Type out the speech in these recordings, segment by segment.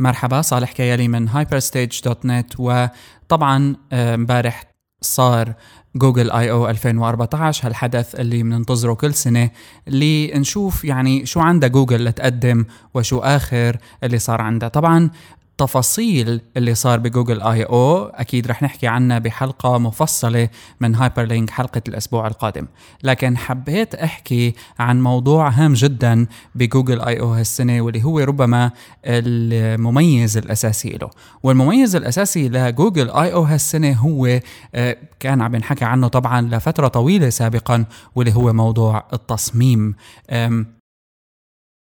مرحبا صالح كيالي من hyperstage.net وطبعا آه، امبارح صار جوجل I/O 2014 هالحدث اللي بننتظره كل سنة لنشوف يعني شو عندها جوجل لتقدم وشو آخر اللي صار عندها طبعا التفاصيل اللي صار بجوجل I/O أكيد رح نحكي عنها بحلقة مفصلة من Hyperlink حلقة الأسبوع القادم. لكن حبيت أحكي عن موضوع هام جدا بجوجل I/O هالسنة واللي هو ربما المميز الأساسي له. والمميز الأساسي لجوجل I/O هالسنة هو آه، كان عم ينحكى عنه طبعا لفترة طويلة سابقا واللي هو موضوع التصميم.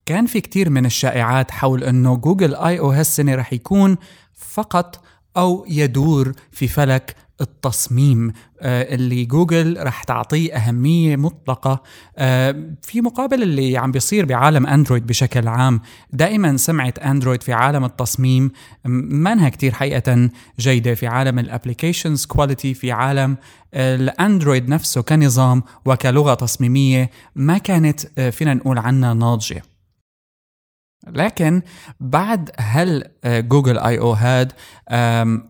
كان في كتير من الشائعات حول إنه جوجل I/O هالسنه رح يكون فقط أو يدور في فلك التصميم آه، اللي جوجل رح تعطيه أهمية مطلقة. آه، في مقابل اللي عم بيصير بعالم أندرويد بشكل عام دائما سمعة أندرويد في عالم التصميم مانها كتير حقيقة جيدة. في عالم ال applications quality في عالم الأندرويد نفسه كنظام وكلغة تصميمية ما كانت آه، فينا نقول عنها ناضجة. لكن بعد هل آه، جوجل I/O هاد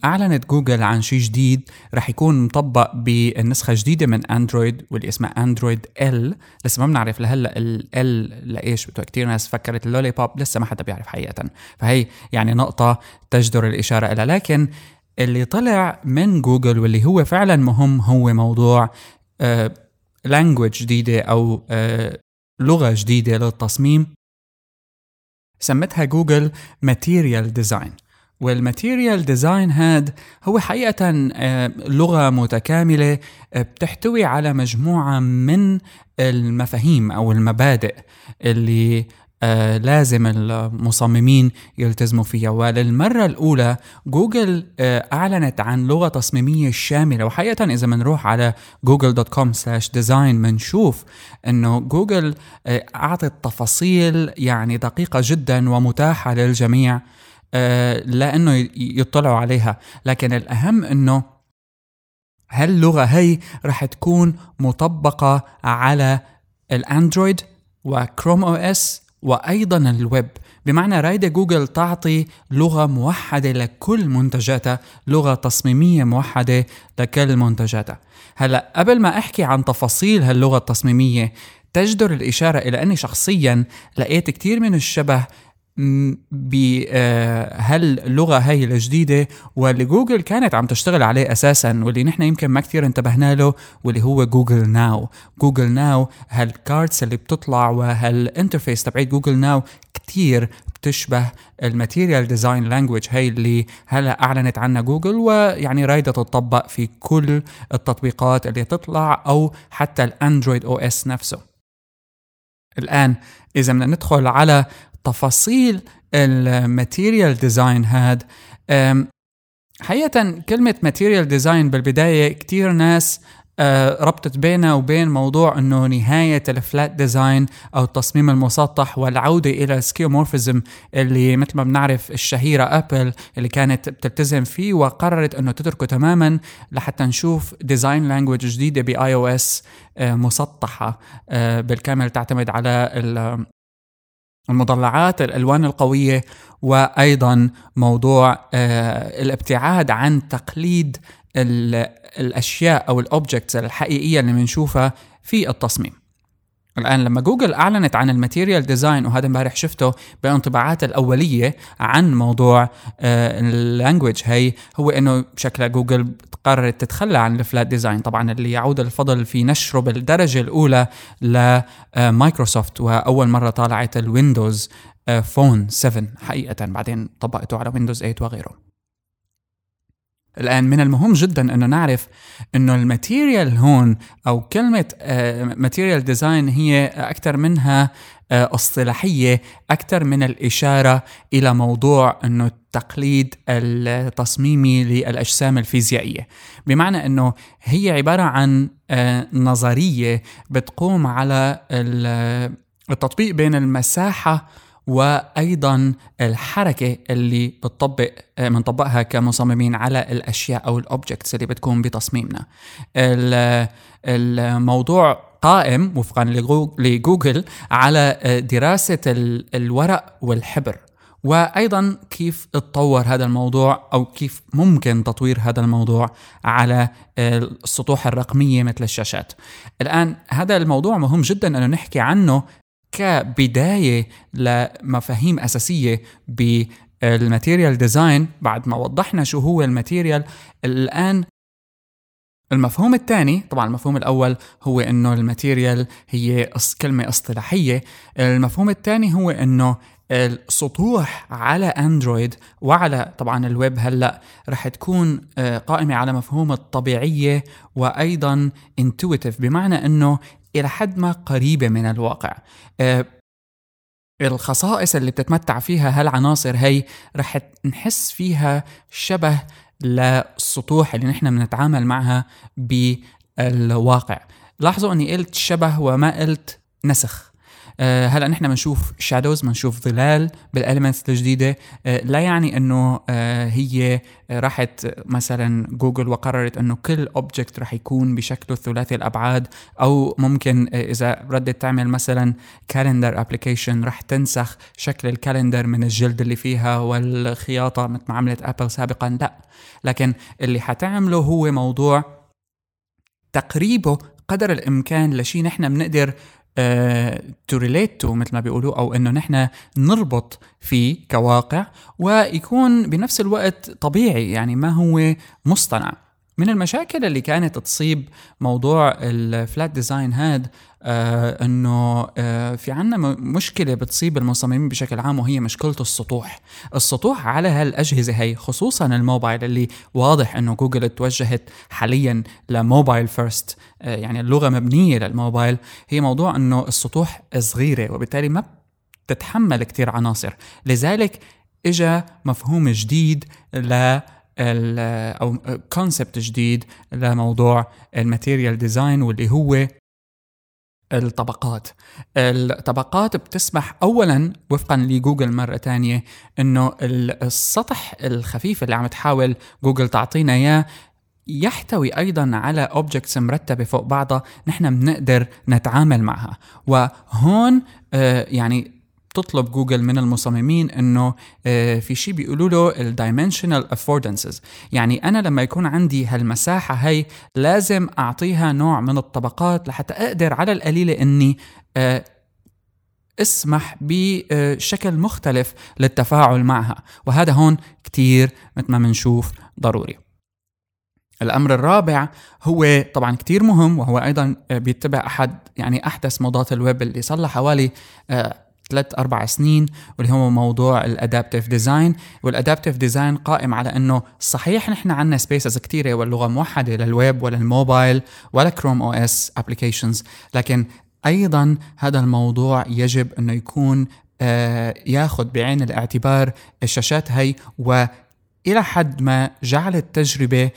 أعلنت جوجل عن شيء جديد رح يكون مطبق بالنسخه الجديده من أندرويد واللي اسمها أندرويد L لسه ما بنعرف لهلأ ال L لإيش كثير ناس فكرت ال lollipop لسه ما حدا بيعرف حقيقه فهي يعني نقطة تجدر الإشارة لها لكن اللي طلع من جوجل واللي هو فعلا مهم هو موضوع language آه، جديدة أو آه، لغة جديدة للتصميم. سمتها جوجل Material Design وال Material Design هاد هو حقيقة آه، لغة متكاملة آه، بتحتوي على مجموعة من المفاهيم أو المبادئ اللي آه لازم المصممين يلتزموا فيها. وللمرة الأولى جوجل آه أعلنت عن لغة تصميمية شاملة. وحقيقة إذا بنروح على google.com slash design بنشوف أنه جوجل آه أعطت تفاصيل يعني دقيقة جدا ومتاحة للجميع آه لأنه يطلعوا عليها. لكن الأهم أنه هاللغة هي رح تكون مطبقة على الأندرويد وكروم OS؟ وأيضا الويب. بمعنى رايدة جوجل تعطي لغة موحدة لكل منتجاتها لغة تصميمية موحدة لكل منتجاتها. هلأ قبل ما أحكي عن تفاصيل هاللغة التصميمية تجدر الإشارة إلى أني شخصيا لقيت كتير من الشبه بهاللغه آه، هاي الجديدة واللي جوجل كانت عم تشتغل عليه أساسا واللي نحن يمكن ما كثير انتبهنا له واللي هو جوجل ناو. جوجل ناو هال cards اللي بتطلع وهال interface تبعت جوجل ناو كثير بتشبه ال material design language هي اللي هلا أعلنت عنها جوجل ويعني رايدة تطبق في كل التطبيقات اللي تطلع أو حتى الأندرويد OS نفسه. الآن إذا بدنا ندخل على تفاصيل ال material design هاد. حقيقة كلمة material design بالبداية كتير ناس آه، ربطت بينها وبين موضوع إنه نهاية ال flat design أو التصميم المسطح والعودة إلى ال skeuomorphism اللي مثل ما بنعرف الشهيرة أبل اللي كانت بتلتزم فيه وقررت إنه تتركه تماما لحتى نشوف design language جديدة ب iOS مسطحة آه، بالكامل تعتمد على المضلعات الألوان القوية وأيضا موضوع آه، الابتعاد عن تقليد الأشياء أو ال objects الحقيقية اللي بنشوفها في التصميم. الآن لما جوجل أعلنت عن ال material design وهذا امبارح شفته بالانطباعات الأولية عن موضوع ال language آه، هي هو إنه بشكل جوجل قررت تتخلى عن ال flat design طبعا اللي يعود الفضل في نشره بالدرجة الأولى لمايكروسوفت وأول مرة طالعت الويندوز فون 7 حقيقة. بعدين طبقته على ويندوز 8 وغيره. الآن من المهم جدا أنه نعرف أنه ال material هون أو كلمة material design هي أكثر منها آه، اصطلاحية أكثر من الإشارة إلى موضوع أنه التقليد التصميمي للأجسام الفيزيائية. بمعنى أنه هي عبارة عن آه، نظرية بتقوم على التطبيق بين المساحة وأيضا الحركة اللي بتطبق بنطبقها كمصممين على الأشياء أو ال objects اللي بتكون بتصميمنا الموضوع قائم وفقا لجوجل على دراسة الورق والحبر وأيضا كيف تطور هذا الموضوع أو كيف ممكن تطوير هذا الموضوع على السطوح الرقمية مثل الشاشات. الآن هذا الموضوع مهم جدا إنه نحكي عنه كبداية لمفاهيم أساسية بال material design بعد ما وضحنا شو هو ال material الآن المفهوم الثاني طبعا المفهوم الأول هو إنه ال material هي كلمة اصطلاحية. المفهوم الثاني هو إنه السطوح على اندرويد وعلى طبعا الويب هلأ رح تكون آه، قائمة على مفهوم الطبيعية وأيضا انتويتيف بمعنى إنه إلى حد ما قريبة من الواقع. آه، الخصائص اللي بتتمتع فيها هالعناصر هي رح نحس فيها شبه للسطوح اللي نحن بنتعامل معها بالواقع. لاحظوا إني قلت شبه وما قلت نسخ. آه، هلا نحن بنشوف shadows بنشوف ظلال بال elements الجديدة. آه، لا يعني إنه آه، هي راحت مثلا جوجل وقررت إنه كل object رح يكون بشكله ثلاثي الأبعاد أو ممكن إذا ردت تعمل مثلا calendar application رح تنسخ شكل ال calendar من الجلد اللي فيها والخياطة مثل ما عملت ابل سابقا. لا لكن اللي حتعمله هو موضوع تقريبه قدر الإمكان لشيء نحن بنقدر to relate to مثل ما بيقولوا أو إنه نحن نربط فيه كواقع ويكون بنفس الوقت طبيعي يعني ما هو مصطنع. من المشاكل اللي كانت تصيب موضوع ال flat design هاد آه إنه آه في عنا مشكلة بتصيب المصممين بشكل عام وهي مشكلة السطوح. السطوح على هالأجهزة هي خصوصا الموبايل اللي واضح إنه جوجل توجهت حاليا ل mobile first آه يعني اللغة مبنية للموبايل. هي موضوع إنه السطوح صغيرة وبالتالي ما بتتحمل كتير عناصر. لذلك إجا مفهوم جديد ل أو concept جديد لموضوع ال material design واللي هو الطبقات. الطبقات بتسمح اولا وفقا لجوجل مرة تانية إنه السطح الخفيف اللي عم تحاول جوجل تعطينا إياه يحتوي أيضا على objects مرتبة فوق بعضها نحن بنقدر نتعامل معها. وهون آه، يعني تطلب جوجل من المصممين إنه آه، في شيء بيقولوا له ال dimensional affordances يعني أنا لما يكون عندي هالمساحة هي لازم أعطيها نوع من الطبقات لحتى أقدر على القليلة إني آه، أسمح بشكل مختلف للتفاعل معها. وهذا هون كتير مثل ما بنشوف ضروري. الأمر الرابع هو طبعا كتير مهم وهو أيضا بيتبع أحد يعني أحدث موضات الويب اللي صار حوالي ثلاث أربع سنين واللي هو موضوع ال adaptive design وال adaptive design قائم على إنه صحيح نحن عندنا spaces كثيره واللغة موحدة للويب وللموبايل ولا Chrome OS applications لكن أيضا هذا الموضوع يجب إنه يكون آه ياخذ بعين الاعتبار الشاشات هي وإلى حد ما جعل التجربة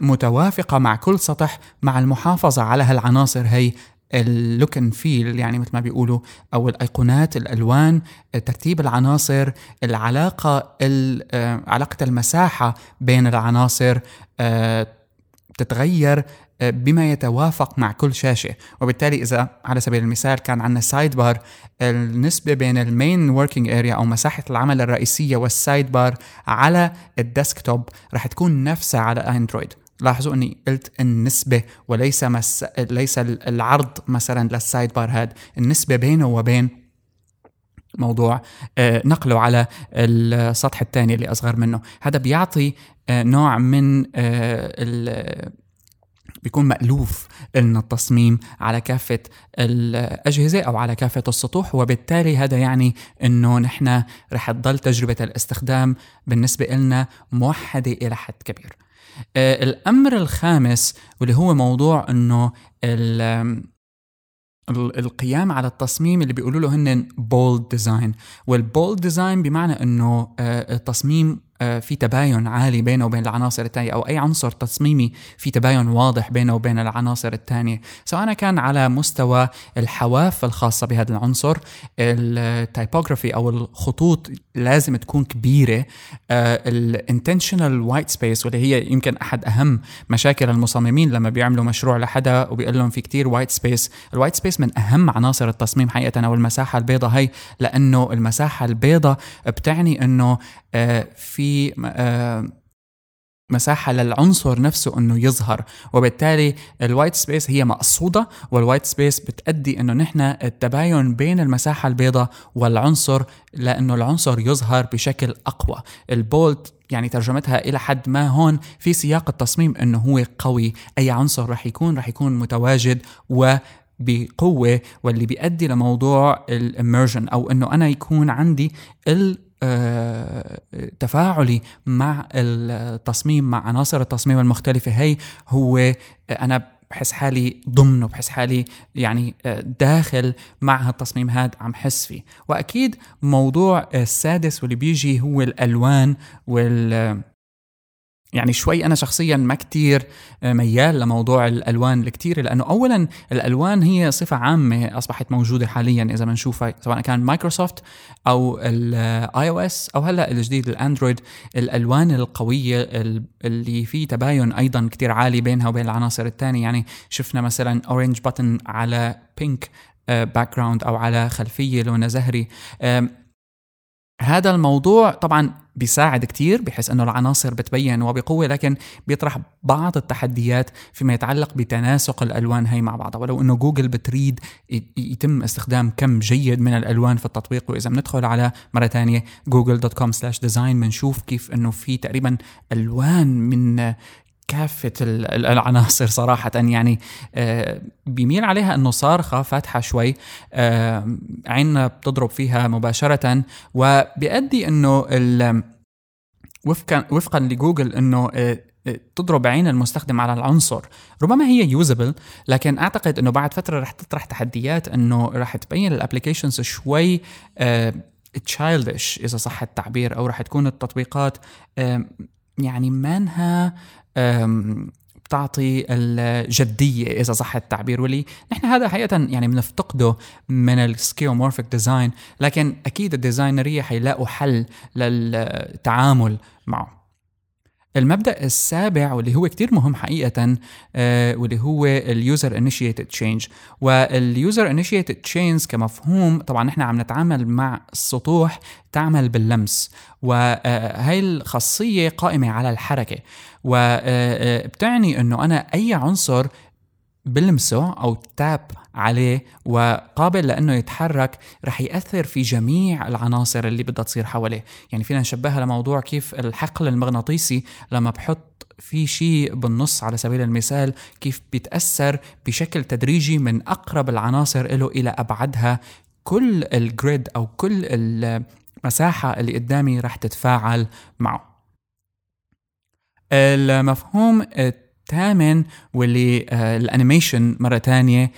متوافقة مع كل سطح مع المحافظة على هالعناصر هي. ال look and feel يعني مثل ما بيقولوا أو الأيقونات الألوان ترتيب العناصر العلاقة آه، علاقة المساحة بين العناصر آه، تتغير آه، بما يتوافق مع كل شاشة. وبالتالي إذا على سبيل المثال كان عندنا side bar النسبة بين ال main working area أو مساحة العمل الرئيسية وال side bar على ال desktop رح تكون نفسها على اندرويد لاحظوا إني قلت النسبة وليس مس... ليس العرض مثلا لل side bar هاد. النسبة بينه وبين موضوع آه، نقله على السطح الثاني اللي أصغر منه. هذا بيعطي آه، نوع من آه، بيكون مألوف ان التصميم على كافة الأجهزة أو على كافة السطوح وبالتالي هذا يعني أنه نحن رح تضل تجربة الاستخدام بالنسبة لنا موحدة إلى حد كبير. الأمر الخامس واللي هو موضوع إنه القيام على التصميم اللي بيقولوا له هن bold design وال bold design بمعنى إنه آه التصميم آه، في تباين عالي بينه وبين العناصر الثانية أو أي عنصر تصميمي في تباين واضح بينه وبين العناصر الثانية سواء كان على مستوى الحواف الخاصة بهذا العنصر ال typography أو الخطوط لازم تكون كبيرة ال intentional white space واللي هي يمكن أحد أهم مشاكل المصممين لما بيعملوا مشروع لحدا وبيقول لهم في كتير white space ال white space من أهم عناصر التصميم حقيقة أو المساحة البيضاء هي لأنه المساحة البيضاء بتعني أنه آه، في آه، مساحة للعنصر نفسه إنه يظهر. وبالتالي ال white space هي مقصودة وال white space بتأدي إنه نحن التباين بين المساحة البيضاء والعنصر لأنه العنصر يظهر بشكل أقوى. البولت يعني ترجمتها إلى حد ما هون في سياق التصميم إنه هو قوي. أي عنصر رح يكون رح يكون متواجد و بقوه واللي بيؤدي لموضوع الاميرجن أو إنه أنا يكون عندي ال آه، تفاعلي مع التصميم مع عناصر التصميم المختلفة. هي هو أنا بحس حالي ضمنه بحس حالي يعني آه، داخل مع هالتصميم هذا عم حس فيه. وأكيد موضوع السادس واللي بيجي هو الألوان وال يعني شوي أنا شخصيا ما كتير آه، ميال لموضوع الألوان الكتير لأنه اولا الألوان هي صفة عامة أصبحت موجودة حاليا إذا بنشوفها سواء كان مايكروسوفت أو ال iOS أو هلأ الجديد الاندرويد الألوان القوية اللي في تباين أيضا كتير عالي بينها وبين العناصر الثانية يعني شفنا مثلا orange button على pink background أو على خلفية لونها زهري هذا الموضوع طبعا بيساعد كتير بحيث إنه العناصر بتبين وبقوة لكن بيطرح بعض التحديات فيما يتعلق بتناسق الألوان هي مع بعضها. ولو إنه جوجل بتريد يتم استخدام كم جيد من الألوان في التطبيق وإذا بندخل على مرة ثانية google.com/design بنشوف كيف إنه في تقريبا ألوان من كافة العناصر صراحة يعني آه، بيميل عليها أنه صارخة فاتحة شوي آه، عيننا بتضرب فيها مباشرة وبيؤدي أنه وفقا وفقا لجوجل إنه آه، تضرب عين المستخدم على العنصر. ربما هي usable لكن أعتقد إنه بعد فترة رح تطرح تحديات إنه رح تبين ال applications شوي childish إذا صح التعبير أو رح تكون التطبيقات يعني مانها بتعطي الجدية إذا صح التعبير. واللي نحن هذا حقيقة يعني بنفتقده من ال skeuomorphic design لكن أكيد الديزاينرية حيلاقوا حل للتعامل معه. المبدأ السابع واللي هو كتير مهم حقيقة آه واللي هو ال user initiated change وال user initiated change كمفهوم طبعا نحن عم نتعامل مع السطوح تعمل باللمس. وهي الخاصية قائمة على الحركة. وبتعني إنه أنا أي عنصر بلمسه أو تاب عليه وقابل لأنه يتحرك رح يأثر في جميع العناصر اللي بدها تصير حواليه. يعني فينا نشبهها لموضوع كيف الحقل المغناطيسي لما بحط في شيء بالنص على سبيل المثال كيف بيتاثر بشكل تدريجي من أقرب العناصر له إلى أبعدها. كل ال grid أو كل المساحة اللي قدامي رح تتفاعل معه. المفهوم الثامن واللي آه، ال animation مرة ثانية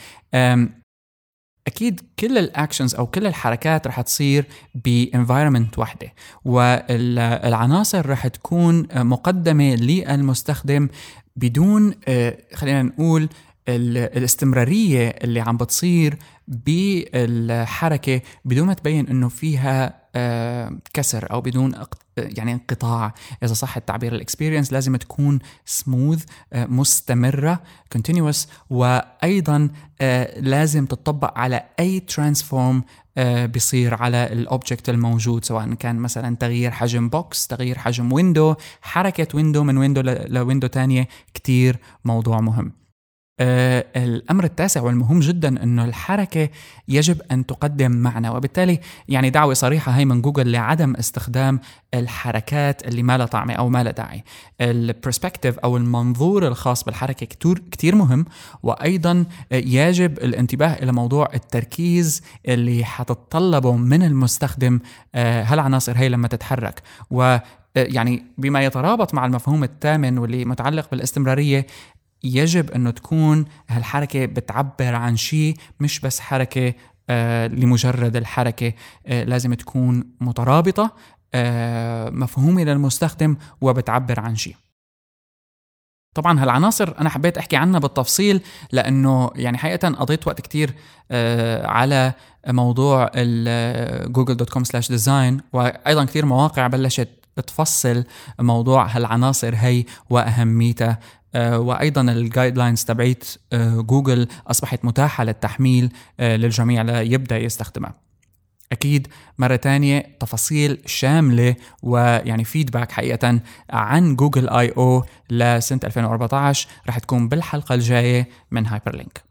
أكيد كل ال actions أو كل الحركات رح تصير ب environment واحدة والعناصر رح تكون مقدمة للمستخدم بدون آه، خلينا نقول الاستمرارية اللي عم بتصير بالحركة بدون ما تبين إنه فيها آه، كسر أو بدون يعني انقطاع. إذا صح التعبير ال experience لازم تكون سموث آه، مستمرة continuous وأيضا آه، لازم تطبق على أي transform بيصير على ال object الموجود سواء كان مثلا تغيير حجم box تغيير حجم window حركة window من window ل window تانية كتير موضوع مهم. آه الأمر التاسع والمهم جدا إنه الحركة يجب أن تقدم معنى وبالتالي يعني دعوة صريحة هي من جوجل لعدم استخدام الحركات اللي ما لها طعمه أو ما لها داعي. ال perspective أو المنظور الخاص بالحركة كتير كتير مهم وأيضا يجب الانتباه إلى موضوع التركيز اللي حتتطلبه من المستخدم آه هالعناصر هي لما تتحرك. و يعني بما يترابط مع المفهوم الثامن واللي متعلق بالاستمرارية يجب أنه تكون هالحركة بتعبر عن شيء مش بس حركة آه لمجرد الحركة آه لازم تكون مترابطة آه، مفهومة للمستخدم وبتعبر عن شيء. طبعا هالعناصر أنا حبيت أحكي عنها بالتفصيل لأنه يعني حقيقه قضيت وقت كتير آه، على موضوع Google dot com slash design وأيضا كثير مواقع بلشت تفصل موضوع هالعناصر هي وأهميتها آه، وأيضا ال guidelines تبعيت جوجل أصبحت متاحة للتحميل للجميع ليبدأ يستخدمها. أكيد مرة تانية تفاصيل شاملة ويعني feedback حقيقه عن Google I/O لسنة 2014 رح تكون بالحلقة الجاية من Hyperlink